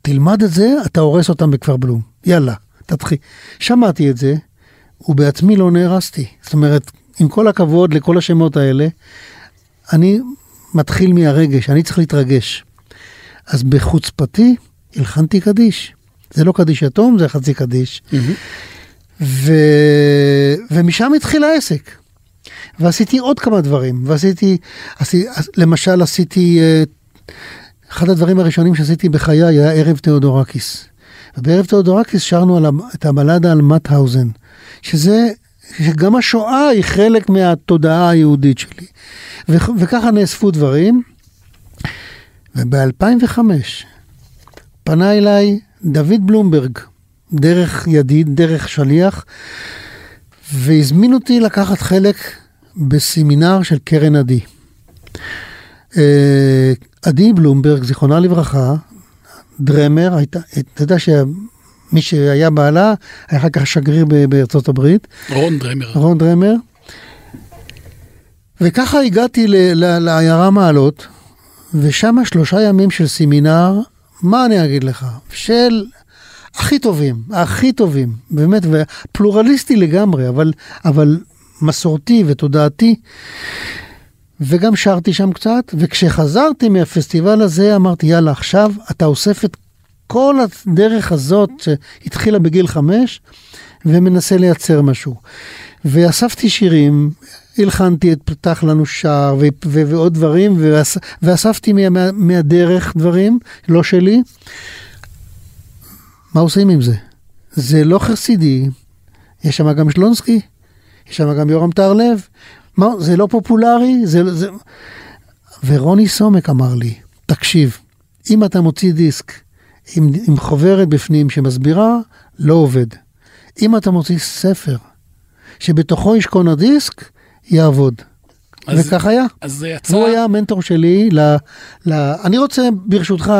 D: תלמד את זה, אתה הורס אותם בכפר בלום. יאללה, תתחיל. שמעתי את זה, ובעצמי לא נהרסתי. זאת אומרת, עם כל הכבוד לכל השמות האלה, אני מתחיל מהרגש, אני צריך להתרגש. אז בחוצפתי הלחנתי קדיש. זה לא קדיש יתום, זה חצי קדיש. ו... ומשם התחיל העסק. ועשיתי עוד כמה דברים, ועשיתי, עשיתי, למשל עשיתי, אה, אחד הדברים הראשונים שעשיתי בחיי היה ערב תיאודורקיס. ובערב תיאודורקיס שרנו על, את הבלדה על מאטהאוזן, שזה, שגם השואה היא חלק מהתודעה היהודית שלי. ו, וככה נאספו דברים. וב-2005 פנה אליי דוד בלומברג, דרך ידיד, דרך שליח, והזמין אותי לקחת חלק בסמינר של קרן עדי. עדי בלומברג, זיכרונה לברכה, דרמר, הייתה, אתה יודע שמי שהיה בעלה, היה אחר כך שגריר בארצות הברית.
C: רון דרמר.
D: רון דרמר. וככה הגעתי לעיירה מעלות, ושם שלושה ימים של סמינר, מה אני אגיד לך? של הכי טובים, הכי טובים, באמת, ופלורליסטי לגמרי, אבל, אבל מסורתי ותודעתי. וגם שרתי שם קצת, וכשחזרתי מהפסטיבל הזה אמרתי, יאללה, עכשיו אתה אוסף את כל הדרך הזאת שהתחילה בגיל חמש, ומנסה לייצר משהו. ואספתי שירים, הלחנתי את פתח לנו שער ו- ו- ועוד דברים, ואס- ואספתי מה- מה- מהדרך דברים, לא שלי. מה עושים עם זה? זה לא חסידי, יש שם גם שלונסקי, יש שם גם יורם טהרלב, מה, זה לא פופולרי, זה, זה... ורוני סומק אמר לי, תקשיב, אם אתה מוציא דיסק עם, עם חוברת בפנים שמסבירה, לא עובד. אם אתה מוציא ספר שבתוכו ישכון הדיסק, יעבוד.
C: אז-
D: וכך היה.
C: אז זה יצא...
D: הוא היה המנטור שלי ל... ל... אני רוצה, ברשותך,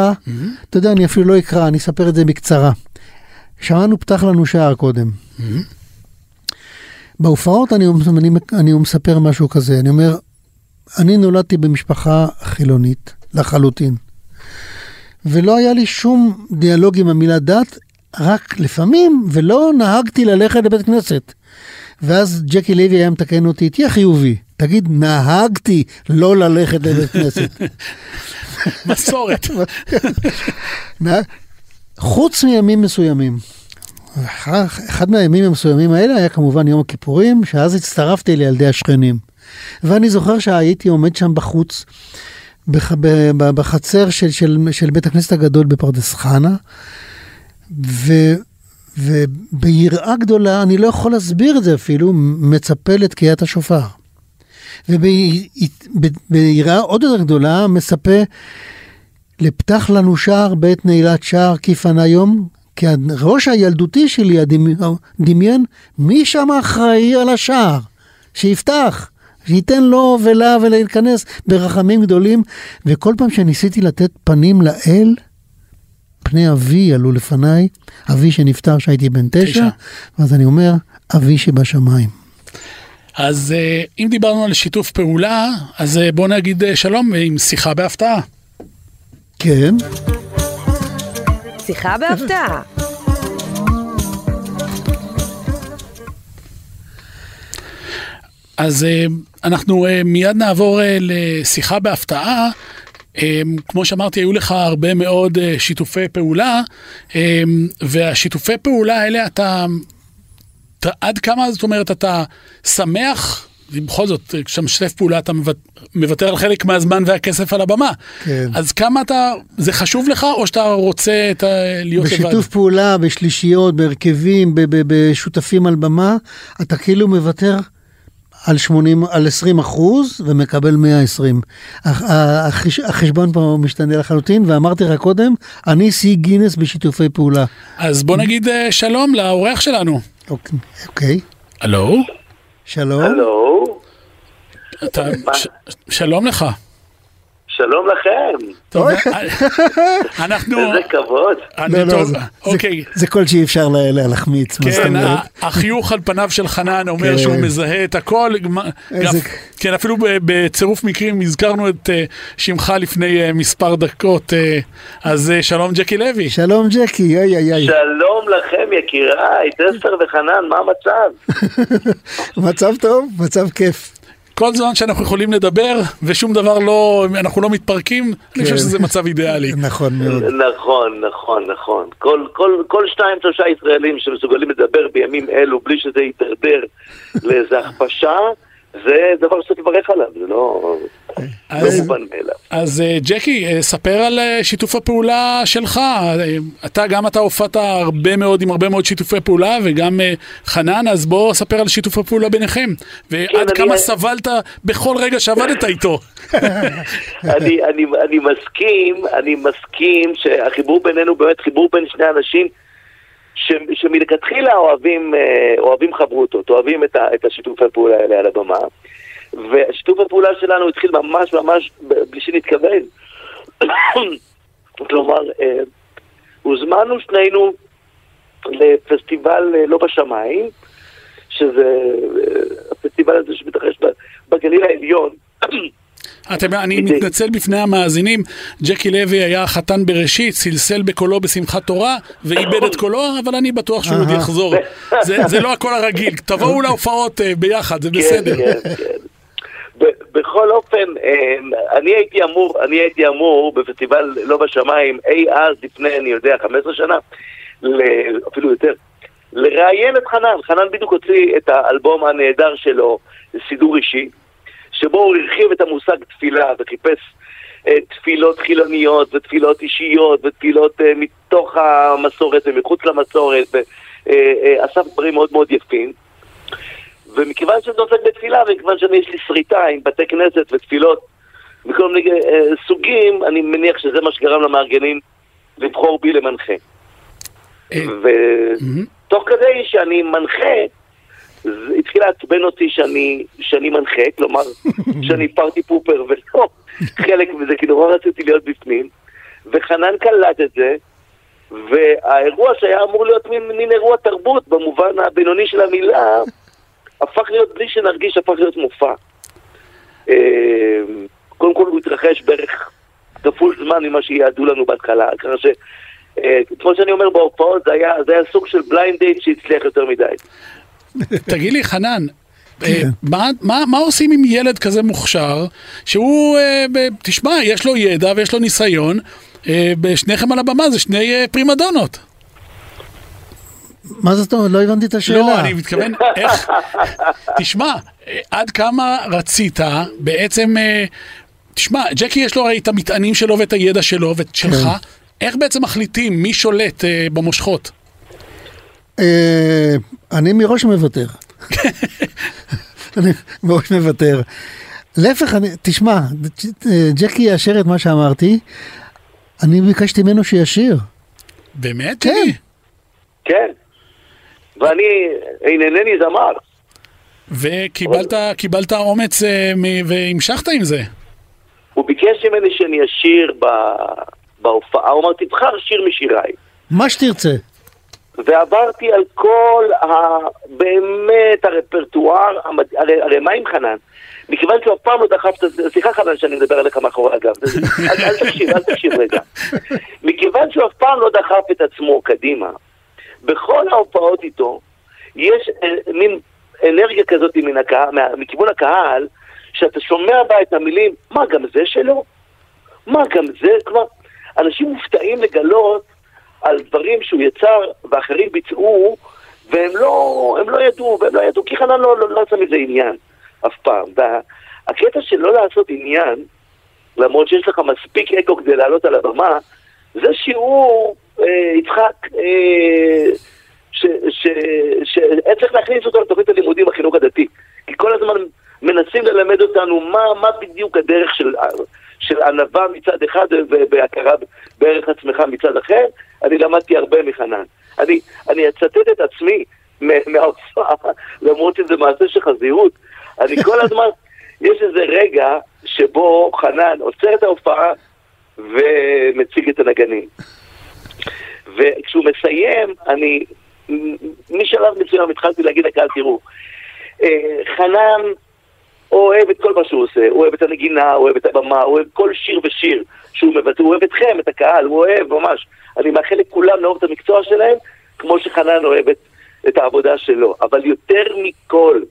D: אתה יודע, אני אפילו לא אקרא, אני אספר את זה בקצרה. שמענו פתח לנו שער קודם. בהופעות אני, אני, אני מספר משהו כזה, אני אומר, אני נולדתי במשפחה חילונית לחלוטין, ולא היה לי שום דיאלוג עם המילה דת, רק לפעמים, ולא נהגתי ללכת לבית כנסת. ואז ג'קי לוי היה מתקן אותי, תהיה חיובי, תגיד, נהגתי לא ללכת לבית כנסת.
C: מסורת.
D: חוץ מימים מסוימים. אחד- מהימים המסוימים האלה היה כמובן יום הכיפורים, שאז הצטרפתי לילדי השכנים. ואני זוכר שהייתי עומד שם בחוץ, בח, בחצר של, של, של בית הכנסת הגדול בפרדס חנה, ו, וביראה גדולה, אני לא יכול להסביר את זה אפילו, מצפה לתקיעת השופר. וביראה עוד יותר גדולה, מצפה לפתח לנו שער בעת נעילת שער כיפן היום, כי הראש הילדותי שלי דמיין מי שם אחראי על השער, שיפתח, שייתן לו ולה ולהיכנס ברחמים גדולים, וכל פעם שניסיתי לתת פנים לאל, פני אבי עלו לפניי, אבי שנפטר כשהייתי בן תשע,
C: תשע.
D: ואז אני אומר, אבי שבשמיים.
C: אז אה, אם דיברנו על שיתוף פעולה, אז אה, בוא נגיד אה, שלום עם שיחה בהפתעה.
D: כן,
F: שיחה בהפתעה.
C: אז אה, אנחנו אה, מיד נעבור אה, לשיחה בהפתעה. כמו שאמרתי, היו לך הרבה מאוד שיתופי פעולה, והשיתופי פעולה האלה אתה, עד כמה זאת אומרת אתה שמח, בכל זאת, כשאתה משתף פעולה אתה מוות- מוותר על חלק מהזמן והכסף על הבמה.
D: כן.
C: אז כמה אתה, זה חשוב לך או שאתה רוצה את, ה- להיות לבד?
D: בשיתוף פעולה, בשלישיות, בהרכבים, בשותפים על במה, אתה כאילו מוותר על 80, על 20 אחוז ומקבל 120. הח- החש- החשבון פה משתנה לחלוטין, ואמרתי לך קודם, אני שיא גינס בשיתופי פעולה.
C: אז בוא נגיד אה, שלום לאורח שלנו.
D: אוקיי, אוקיי.
C: הלו?
D: שלום.
G: הלו,
C: אתה, ש, שלום לך.
F: שלום לכם,
C: טוב. אה, אנחנו...
F: איזה כבוד.
C: אני
D: לא, לא,
C: אוקיי.
D: זה- זה קול שאי אפשר לה- לה- להחמיץ.
C: כן, החיוך על פניו של חנן אומר
D: כן.
C: שהוא מזהה את הכל. כן, אפילו ב- בצירוף מקרים הזכרנו את אה, שמך לפני אה, מספר דקות. אה, אז אה, שלום ג'קי לוי.
D: שלום ג'קי, אוי אוי אוי.
F: שלום לכם יקיריי, אסתר וחנן, מה המצב?
D: מצב טוב, מצב כיף.
C: כל זמן שאנחנו יכולים לדבר ושום דבר לא, אנחנו לא מתפרקים, אני חושב
D: כן.
C: שזה מצב אידיאלי.
D: נכון מאוד.
F: נכון, נכון, נכון. כל, כל, כל שתיים שלושה ישראלים שמסוגלים לדבר בימים אלו בלי שזה יידרדר לאיזה הכפשה, זה דבר שצריך לברך עליו, זה לא, לא
C: אז-
F: מובן מאליו.
C: אז אה, ג'קי, אה, ספר על אה, שיתוף הפעולה שלך. אתה, גם אתה הופעת הרבה מאוד עם הרבה מאוד שיתופי פעולה, וגם חנן, אז בוא ספר על שיתוף הפעולה ביניכם. ועד
F: אני-
C: כמה סבלת בכל רגע שעבדת איתו.
F: אני, אני, אני מסכים, אני מסכים שהחיבור בינינו באמת חיבור בין שני אנשים שמלכתחילה אוהבים, אה, אוהבים חברותות, אוהבים את, ה, את השיתופי פעולה האלה על הבמה. ושיתוף הפעולה שלנו התחיל ממש ממש בלי שנתכוון. כלומר, אה, הוזמנו שנינו לפסטיבל אה, לא בשמיים, שזה הפסטיבל הזה שמתרחש בגליל העליון.
C: אתם, אני. מתנצל בפני המאזינים, ג'קי לוי היה חתן בראשית, צלצל בקולו בשמחת תורה, ואיבד את קולו, אבל אני בטוח שהוא עוד. יחזור. זה, זה לא הקול הרגיל, תבואו להופעות אה, ביחד, זה
F: כן,
C: בסדר.
F: כן, כן. בכל אופן, אה, אני הייתי אמור, אני הייתי אמור בפסטיבל לא בשמיים, אי אז לפני, אני יודע, 15 שנה, אפילו יותר, לראיין את חנן. חנן בדיוק הוציא את האלבום הנהדר שלו, סידור אישי, שבו הוא הרחיב את המושג תפילה וחיפש אה, תפילות חילוניות ותפילות אישיות ותפילות אה, מתוך המסורת ומחוץ למסורת, ואסף דברים מאוד מאוד יפים. ומכיוון שזה עוסק בתפילה, ומכיוון שאני יש לי שריטה עם בתי כנסת ותפילות מכל מיני אה, סוגים, אני מניח שזה מה שגרם למארגנים לבחור בי למנחה.
C: אה,
F: ותוך כדי שאני מנחה, זה התחיל לעצבן אותי שאני, שאני מנחה, כלומר, שאני פארטי פופר ולא חלק מזה, כי נורא רציתי להיות בפנים, וחנן קלט את זה, והאירוע שהיה אמור להיות מין, מין אירוע תרבות במובן הבינוני של המילה, הפך להיות, בלי שנרגיש, הפך להיות מופע. אה, קודם כל הוא התרחש בערך כפול זמן ממה שיעדו לנו בהתחלה, ככה ש... אה, כמו שאני אומר בהופעות, זה היה, זה היה סוג של blind date שהצליח יותר מדי.
C: תגיד לי, חנן, אה,
D: כן.
C: מה, מה, מה עושים עם ילד כזה מוכשר, שהוא, אה, תשמע, יש לו ידע ויש לו ניסיון, אה, בשניכם על הבמה זה שני פרימדונות.
D: מה זאת אומרת? לא הבנתי את השאלה.
C: לא, אני מתכוון, איך, תשמע, עד כמה רצית בעצם, תשמע, ג'קי יש לו הרי את המטענים שלו ואת הידע שלו ואת שלך,
D: כן.
C: איך בעצם מחליטים מי שולט במושכות?
D: אה, אני מראש מוותר. אני מראש מוותר. להפך, אני, תשמע, ג'קי יאשר את מה שאמרתי, אני ביקשתי ממנו שישיר.
C: באמת?
D: כן.
F: כן. ואני אינני זמר.
C: וקיבלת קיבלת אומץ אה, מ- והמשכת עם זה.
F: הוא ביקש ממני שאני אשיר בהופעה, הוא אמר, תבחר שיר משיריי.
D: מה שתרצה.
F: ועברתי על כל ה... באמת הרפרטואר, המד... הרי, הרי מה עם חנן? מכיוון שהוא אף פעם לא דחף את זה, סליחה חנן שאני מדבר עליך מאחורי הגב, אל, אל תקשיב, אל תקשיב רגע. מכיוון שהוא אף פעם לא דחף את עצמו קדימה, בכל ההופעות איתו, יש אה, מין אנרגיה כזאת מן הקהל, מה, מכיוון הקהל, שאתה שומע בה את המילים, מה, גם זה שלו? מה, גם זה? כלומר, אנשים מופתעים לגלות על דברים שהוא יצר ואחרים ביצעו, והם לא, הם לא ידעו, והם לא ידעו, כי חנן לא, לא, לא עשה מזה עניין אף פעם. והקטע של לא לעשות עניין, למרות שיש לך מספיק אגו כדי לעלות על הבמה, זה שיעור, אה, יצחק, אה, שהיה צריך להכניס אותו לתוכנית הלימודים בחינוך הדתי. כי כל הזמן מנסים ללמד אותנו מה, מה בדיוק הדרך של, של ענווה מצד אחד והכרה בערך עצמך מצד אחר. אני למדתי הרבה מחנן. אני, אני אצטט את עצמי מההופעה, למרות שזה מעשה של חזירות. אני כל הזמן יש איזה רגע שבו חנן עוצר את ההופעה ומציג את הנגנים. וכשהוא מסיים, אני משלב מסוים התחלתי להגיד לקהל, תראו, אה, חנן אוהב את כל מה שהוא עושה, הוא אוהב את הנגינה, הוא אוהב את הבמה, הוא אוהב כל שיר ושיר שהוא מבטא, הוא אוהב אתכם, את הקהל, הוא אוהב ממש. אני מאחל לכולם לאהוב את המקצוע שלהם, כמו שחנן אוהב את, את העבודה שלו. אבל יותר מכל,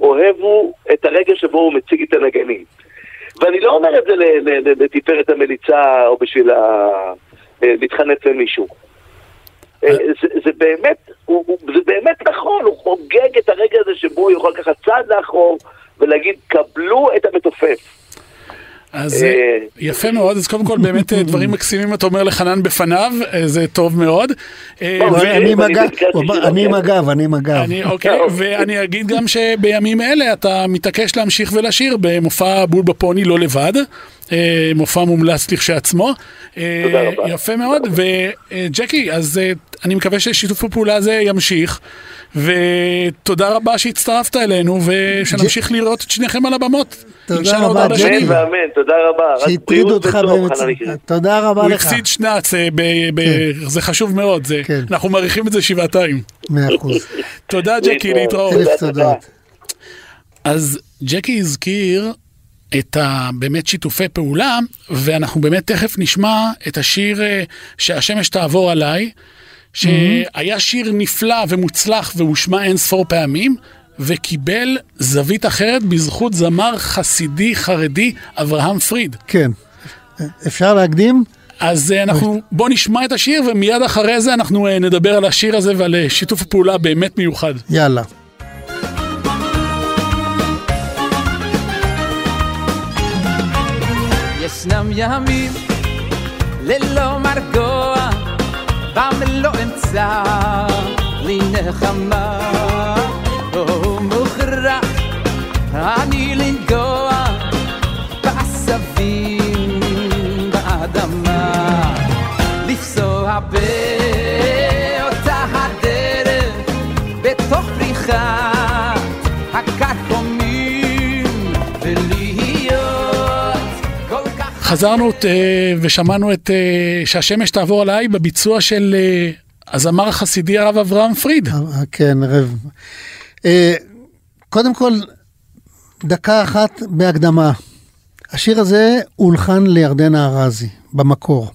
F: אוהב הוא את הרגע שבו הוא מציג את הנגנים. ואני לא אומר את זה לתפארת המליצה או בשביל ה... אה, להתחנף למישהו. אה, זה, זה, באמת, הוא, זה באמת נכון, הוא חוגג את הרגע הזה שבו הוא יכול לקחת צעד לאחור ולהגיד, קבלו את המתופף.
C: אז אה, יפה מאוד, אז קודם כל באמת אה, דברים מקסימים אתה אומר לחנן בפניו, אה, זה טוב מאוד.
D: אני עם הגב, אני עם הגב.
C: אוקיי, ואני אגיד גם שבימים אלה אתה מתעקש להמשיך ולשיר במופע בול בפוני לא לבד. מופע מומלץ לכשעצמו.
F: תודה רבה.
C: יפה מאוד, וג'קי, אז אני מקווה ששיתוף הפעולה הזה ימשיך, ותודה רבה שהצטרפת אלינו, ושנמשיך לראות את שניכם על הבמות.
D: תודה רבה,
F: ג'קי. אמן ואמן, תודה רבה.
D: שהטרידו אותך באמצע. תודה רבה לך.
C: הוא הפסיד שנץ, אה, כן. זה חשוב מאוד,
D: כן.
C: אנחנו מעריכים את זה שבעתיים.
D: מאה אחוז.
C: תודה, ג'קי, להתראות.
D: אלף תודות.
C: אז ג'קי הזכיר את הבאמת שיתופי פעולה, ואנחנו באמת תכף נשמע את השיר אה, שהשמש תעבור עליי, שהיה שיר נפלא ומוצלח והושמע אין ספור פעמים, וקיבל זווית אחרת בזכות זמר חסידי חרדי אברהם פריד.
D: כן. אפשר להקדים?
C: אז אה, אנחנו, בוא נשמע את השיר ומיד אחרי זה אנחנו אה, נדבר על השיר הזה ועל שיתוף הפעולה באמת מיוחד.
D: יאללה.
G: ישנם ימים ללא מרגוע, בם לא אמצא לי נחמה. אני לנגוע בעשבים באדמה, לפסוע באותה הדרך בתוך פריחה
C: חזרנו אה, ושמענו את אה, שהשמש תעבור עליי בביצוע של אה, הזמר החסידי הרב אברהם פריד.
D: כן, רב. קודם כל, דקה אחת בהקדמה. השיר הזה הולחן לירדנה ארזי, במקור.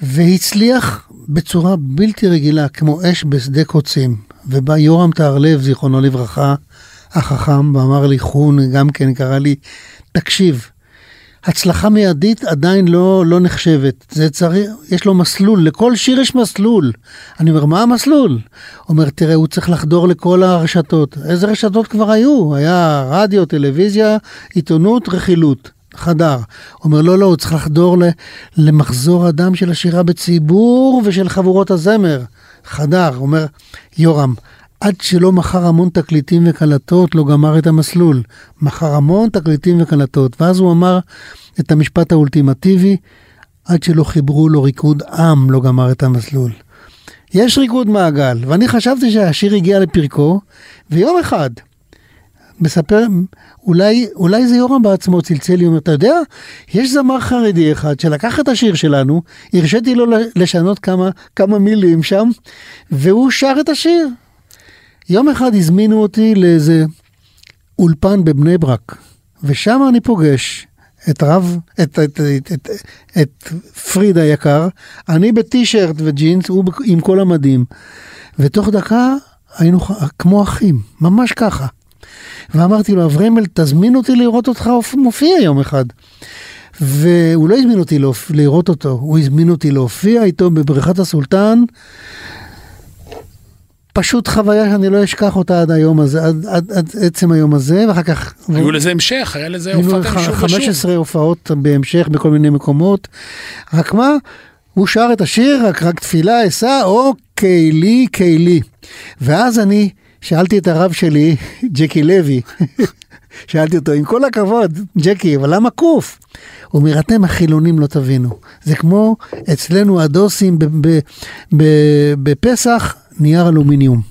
D: והצליח בצורה בלתי רגילה, כמו אש בשדה קוצים. ובא יורם טהרלב, זיכרונו לברכה, החכם, ואמר לי, חון, גם כן קרא לי, תקשיב, הצלחה מיידית עדיין לא, לא נחשבת. זה צריך, יש לו מסלול, לכל שיר יש מסלול. אני אומר, מה המסלול? אומר, תראה, הוא צריך לחדור לכל הרשתות. איזה רשתות כבר היו? היה רדיו, טלוויזיה, עיתונות, רכילות. חדר. אומר, לא, לא, הוא צריך לחדור למחזור הדם של השירה בציבור ושל חבורות הזמר. חדר. אומר, יורם, עד שלא מכר המון תקליטים וקלטות, לא גמר את המסלול. מכר המון תקליטים וקלטות. ואז הוא אמר את המשפט האולטימטיבי, עד שלא חיברו לו ריקוד עם, לא גמר את המסלול. יש ריקוד מעגל, ואני חשבתי שהשיר הגיע לפרקו, ויום אחד, מספר, אולי, אולי זה יורם בעצמו צלצל לי, אומר, אתה יודע, יש זמר חרדי אחד שלקח את השיר שלנו, הרשיתי לו לשנות כמה, כמה מילים שם, והוא שר את השיר. יום אחד הזמינו אותי לאיזה אולפן בבני ברק, ושם אני פוגש את רב, את, את, את, את, את פריד היקר, אני בטישרט וג'ינס, הוא עם כל המדים. ותוך דקה היינו כמו אחים, ממש ככה. ואמרתי לו, אברמל, תזמין אותי לראות אותך מופיע יום אחד. והוא לא הזמין אותי לראות אותו, הוא הזמין אותי להופיע איתו בבריכת הסולטן, פשוט חוויה שאני לא אשכח אותה עד היום הזה, עד, עד, עד עצם היום הזה, ואחר כך...
C: היו ו... לזה המשך, היה לזה הופעת שוב ושוב.
D: 15 הופעות בהמשך בכל מיני מקומות. רק מה, הוא שר את השיר, רק, רק תפילה אשא, או קהילי, קהילי. ואז אני שאלתי את הרב שלי, ג'קי לוי, שאלתי אותו, עם כל הכבוד, ג'קי, אבל למה קוף? הוא אומר, אתם החילונים לא תבינו. זה כמו אצלנו הדוסים בפסח, נייר אלומיניום.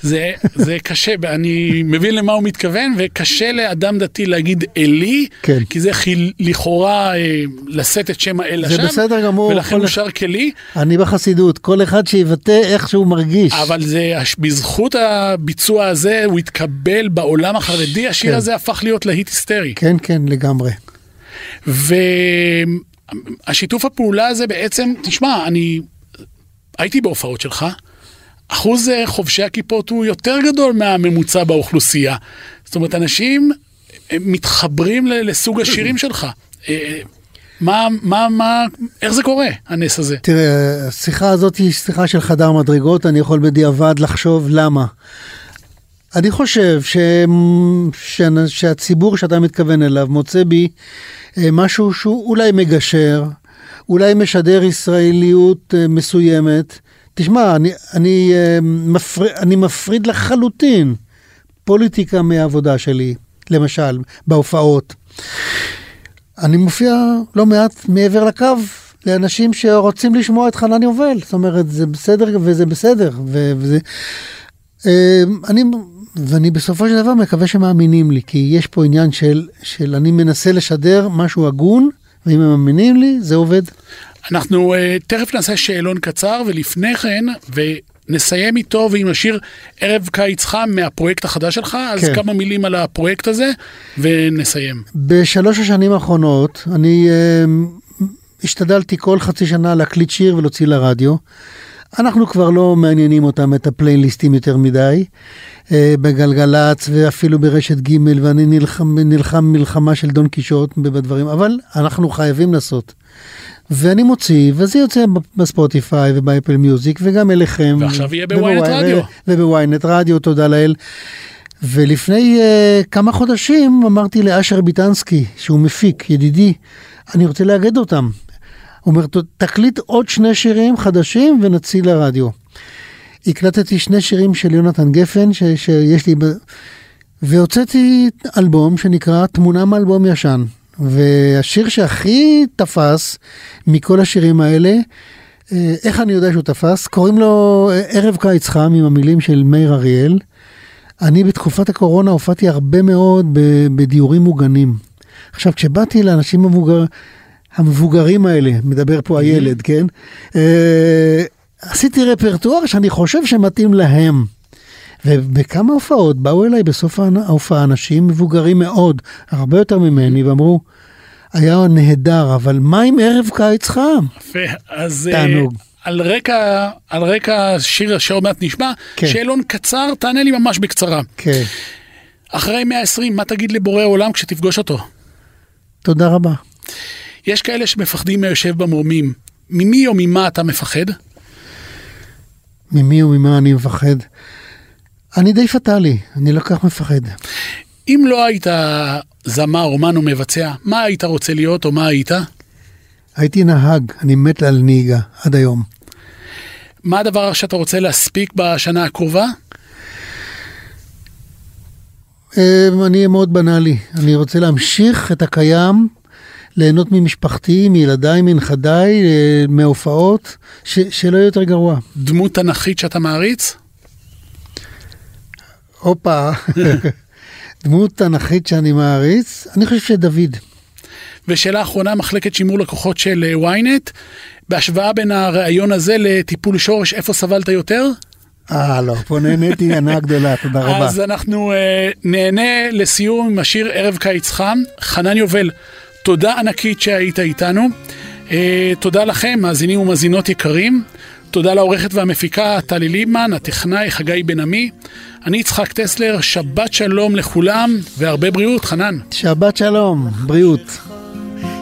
C: זה, זה קשה, אני מבין למה הוא מתכוון, וקשה לאדם דתי להגיד אלי,
D: כן.
C: כי זה חיל, לכאורה אה, לשאת את שם האל
D: זה
C: לשווא,
D: בסדר גמור,
C: ולכן הוא שר כלי,
D: אני בחסידות, כל אחד שיבטא איך שהוא מרגיש.
C: אבל זה, בזכות הביצוע הזה, הוא התקבל בעולם החרדי, השיר
D: כן.
C: הזה הפך להיות להיט היסטרי.
D: כן, כן, לגמרי.
C: והשיתוף הפעולה הזה בעצם, תשמע, אני הייתי בהופעות שלך, אחוז אה, חובשי הכיפות הוא יותר גדול מהממוצע באוכלוסייה. זאת אומרת, אנשים אה, מתחברים לסוג השירים שלך. אה, מה, מה, מה, איך זה קורה, הנס הזה?
D: תראה, השיחה הזאת היא שיחה של חדר מדרגות, אני יכול בדיעבד לחשוב למה. אני חושב ש... ש... שהציבור שאתה מתכוון אליו מוצא בי משהו שהוא אולי מגשר, אולי משדר ישראליות אה, מסוימת. תשמע, אני, אני, אה, מפר... אני מפריד לחלוטין פוליטיקה מהעבודה שלי, למשל, בהופעות. אני מופיע לא מעט מעבר לקו לאנשים שרוצים לשמוע את חנן יובל. זאת אומרת, זה בסדר וזה בסדר. וזה... אה, אני, ואני בסופו של דבר מקווה שמאמינים לי, כי יש פה עניין של, של אני מנסה לשדר משהו הגון, ואם הם מאמינים לי, זה עובד.
C: אנחנו uh, תכף נעשה שאלון קצר, ולפני כן, ונסיים איתו ועם השיר ערב קיץ חם מהפרויקט החדש שלך, אז
D: כן.
C: כמה מילים על הפרויקט הזה, ונסיים.
D: בשלוש השנים האחרונות אני אה, השתדלתי כל חצי שנה להקליט שיר ולהוציא לרדיו. אנחנו כבר לא מעניינים אותם את הפלייליסטים יותר מדי, אה, בגלגלצ ואפילו ברשת ג' ואני נלחם, נלחם מלחמה של דון קישוט בדברים, אבל אנחנו חייבים לעשות. ואני מוציא, וזה יוצא בספוטיפיי ובאפל מיוזיק וגם אליכם.
C: ועכשיו יהיה בוויינט רדיו.
D: ובוויינט רדיו, תודה לאל. ולפני uh, כמה חודשים אמרתי לאשר ביטנסקי, שהוא מפיק, ידידי, אני רוצה לאגד אותם. הוא אומר, "ת- תקליט עוד שני שירים חדשים ונציל לרדיו. הקלטתי שני שירים של יונתן גפן, ש, שיש לי, ב... והוצאתי אלבום שנקרא תמונה מאלבום ישן. והשיר שהכי תפס מכל השירים האלה, אה, איך אני יודע שהוא תפס? קוראים לו אה, ערב קיץ חם עם המילים של מאיר אריאל. אני בתקופת הקורונה הופעתי הרבה מאוד בדיורים מוגנים. עכשיו, כשבאתי לאנשים המבוגר, המבוגרים האלה, מדבר פה הילד, כן? אה, עשיתי רפרטואר שאני חושב שמתאים להם. ובכמה הופעות באו אליי בסוף ההופעה אנשים מבוגרים מאוד, הרבה יותר ממני, ואמרו, היה נהדר, אבל מה עם ערב קיץ חם?
C: יפה, אז... אה,
D: תענוג.
C: על רקע, על רקע שיר שעוד מעט נשמע,
D: כן.
C: שאלון קצר, תענה לי ממש בקצרה.
D: כן,
C: אחרי 120, מה תגיד לבורא עולם כשתפגוש אותו?
D: תודה רבה.
C: יש כאלה שמפחדים מהיושב במרומים. ממי או ממה אתה מפחד?
D: ממי וממה אני מפחד? אני די פטאלי, אני לא כך מפחד.
C: אם לא היית זמר, אומן או מבצע, מה היית רוצה להיות או מה היית?
D: הייתי נהג, אני מת על נהיגה עד היום.
C: מה הדבר שאתה רוצה להספיק בשנה הקרובה?
D: אמ, אני אהיה מאוד בנאלי, אני רוצה להמשיך את הקיים, ליהנות ממשפחתי, מילדיי, מנכדיי, אה, מהופעות, ש- שלא יהיה יותר גרוע.
C: דמות תנכית שאתה מעריץ?
D: הופה, דמות תנכית שאני מעריץ, אני חושב שדוד.
C: ושאלה אחרונה, מחלקת שימור לקוחות של אה, ynet, בהשוואה בין הראיון הזה לטיפול שורש, איפה סבלת יותר?
D: אה, לא, פה נהניתי הנאה גדולה, תודה רבה.
C: אז אנחנו אה, נהנה לסיום עם השיר ערב קיץ חם. חנן יובל, תודה ענקית שהיית איתנו. אה, תודה לכם, מאזינים ומאזינות יקרים. תודה לעורכת והמפיקה טלי ליבמן, הטכנאי חגי בן עמי. אני יצחק טסלר, שבת שלום לכולם והרבה בריאות, חנן.
D: שבת שלום, בריאות.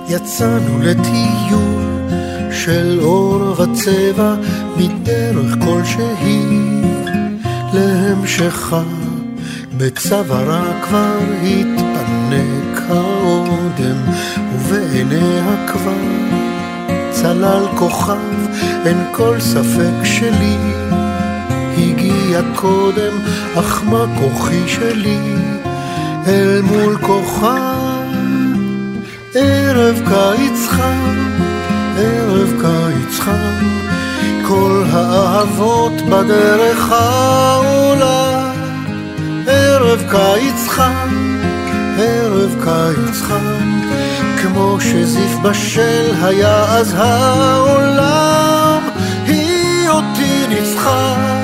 E: יצאנו לטיול של אור וצבע מדרך כלשהי להמשכה בצווארה כבר התפנק האודם ובעיניה כבר צלל כוכב אין כל ספק שלי. הגיע קודם אך מה כוחי שלי? אל מול כוכב ערב קיץ חם, ערב קיץ חם, כל האהבה
D: אהבות בדרך העולה, ערב קיץ חם, ערב קיץ חם, כמו שזיף בשל היה אז העולם, היא אותי ניצחה.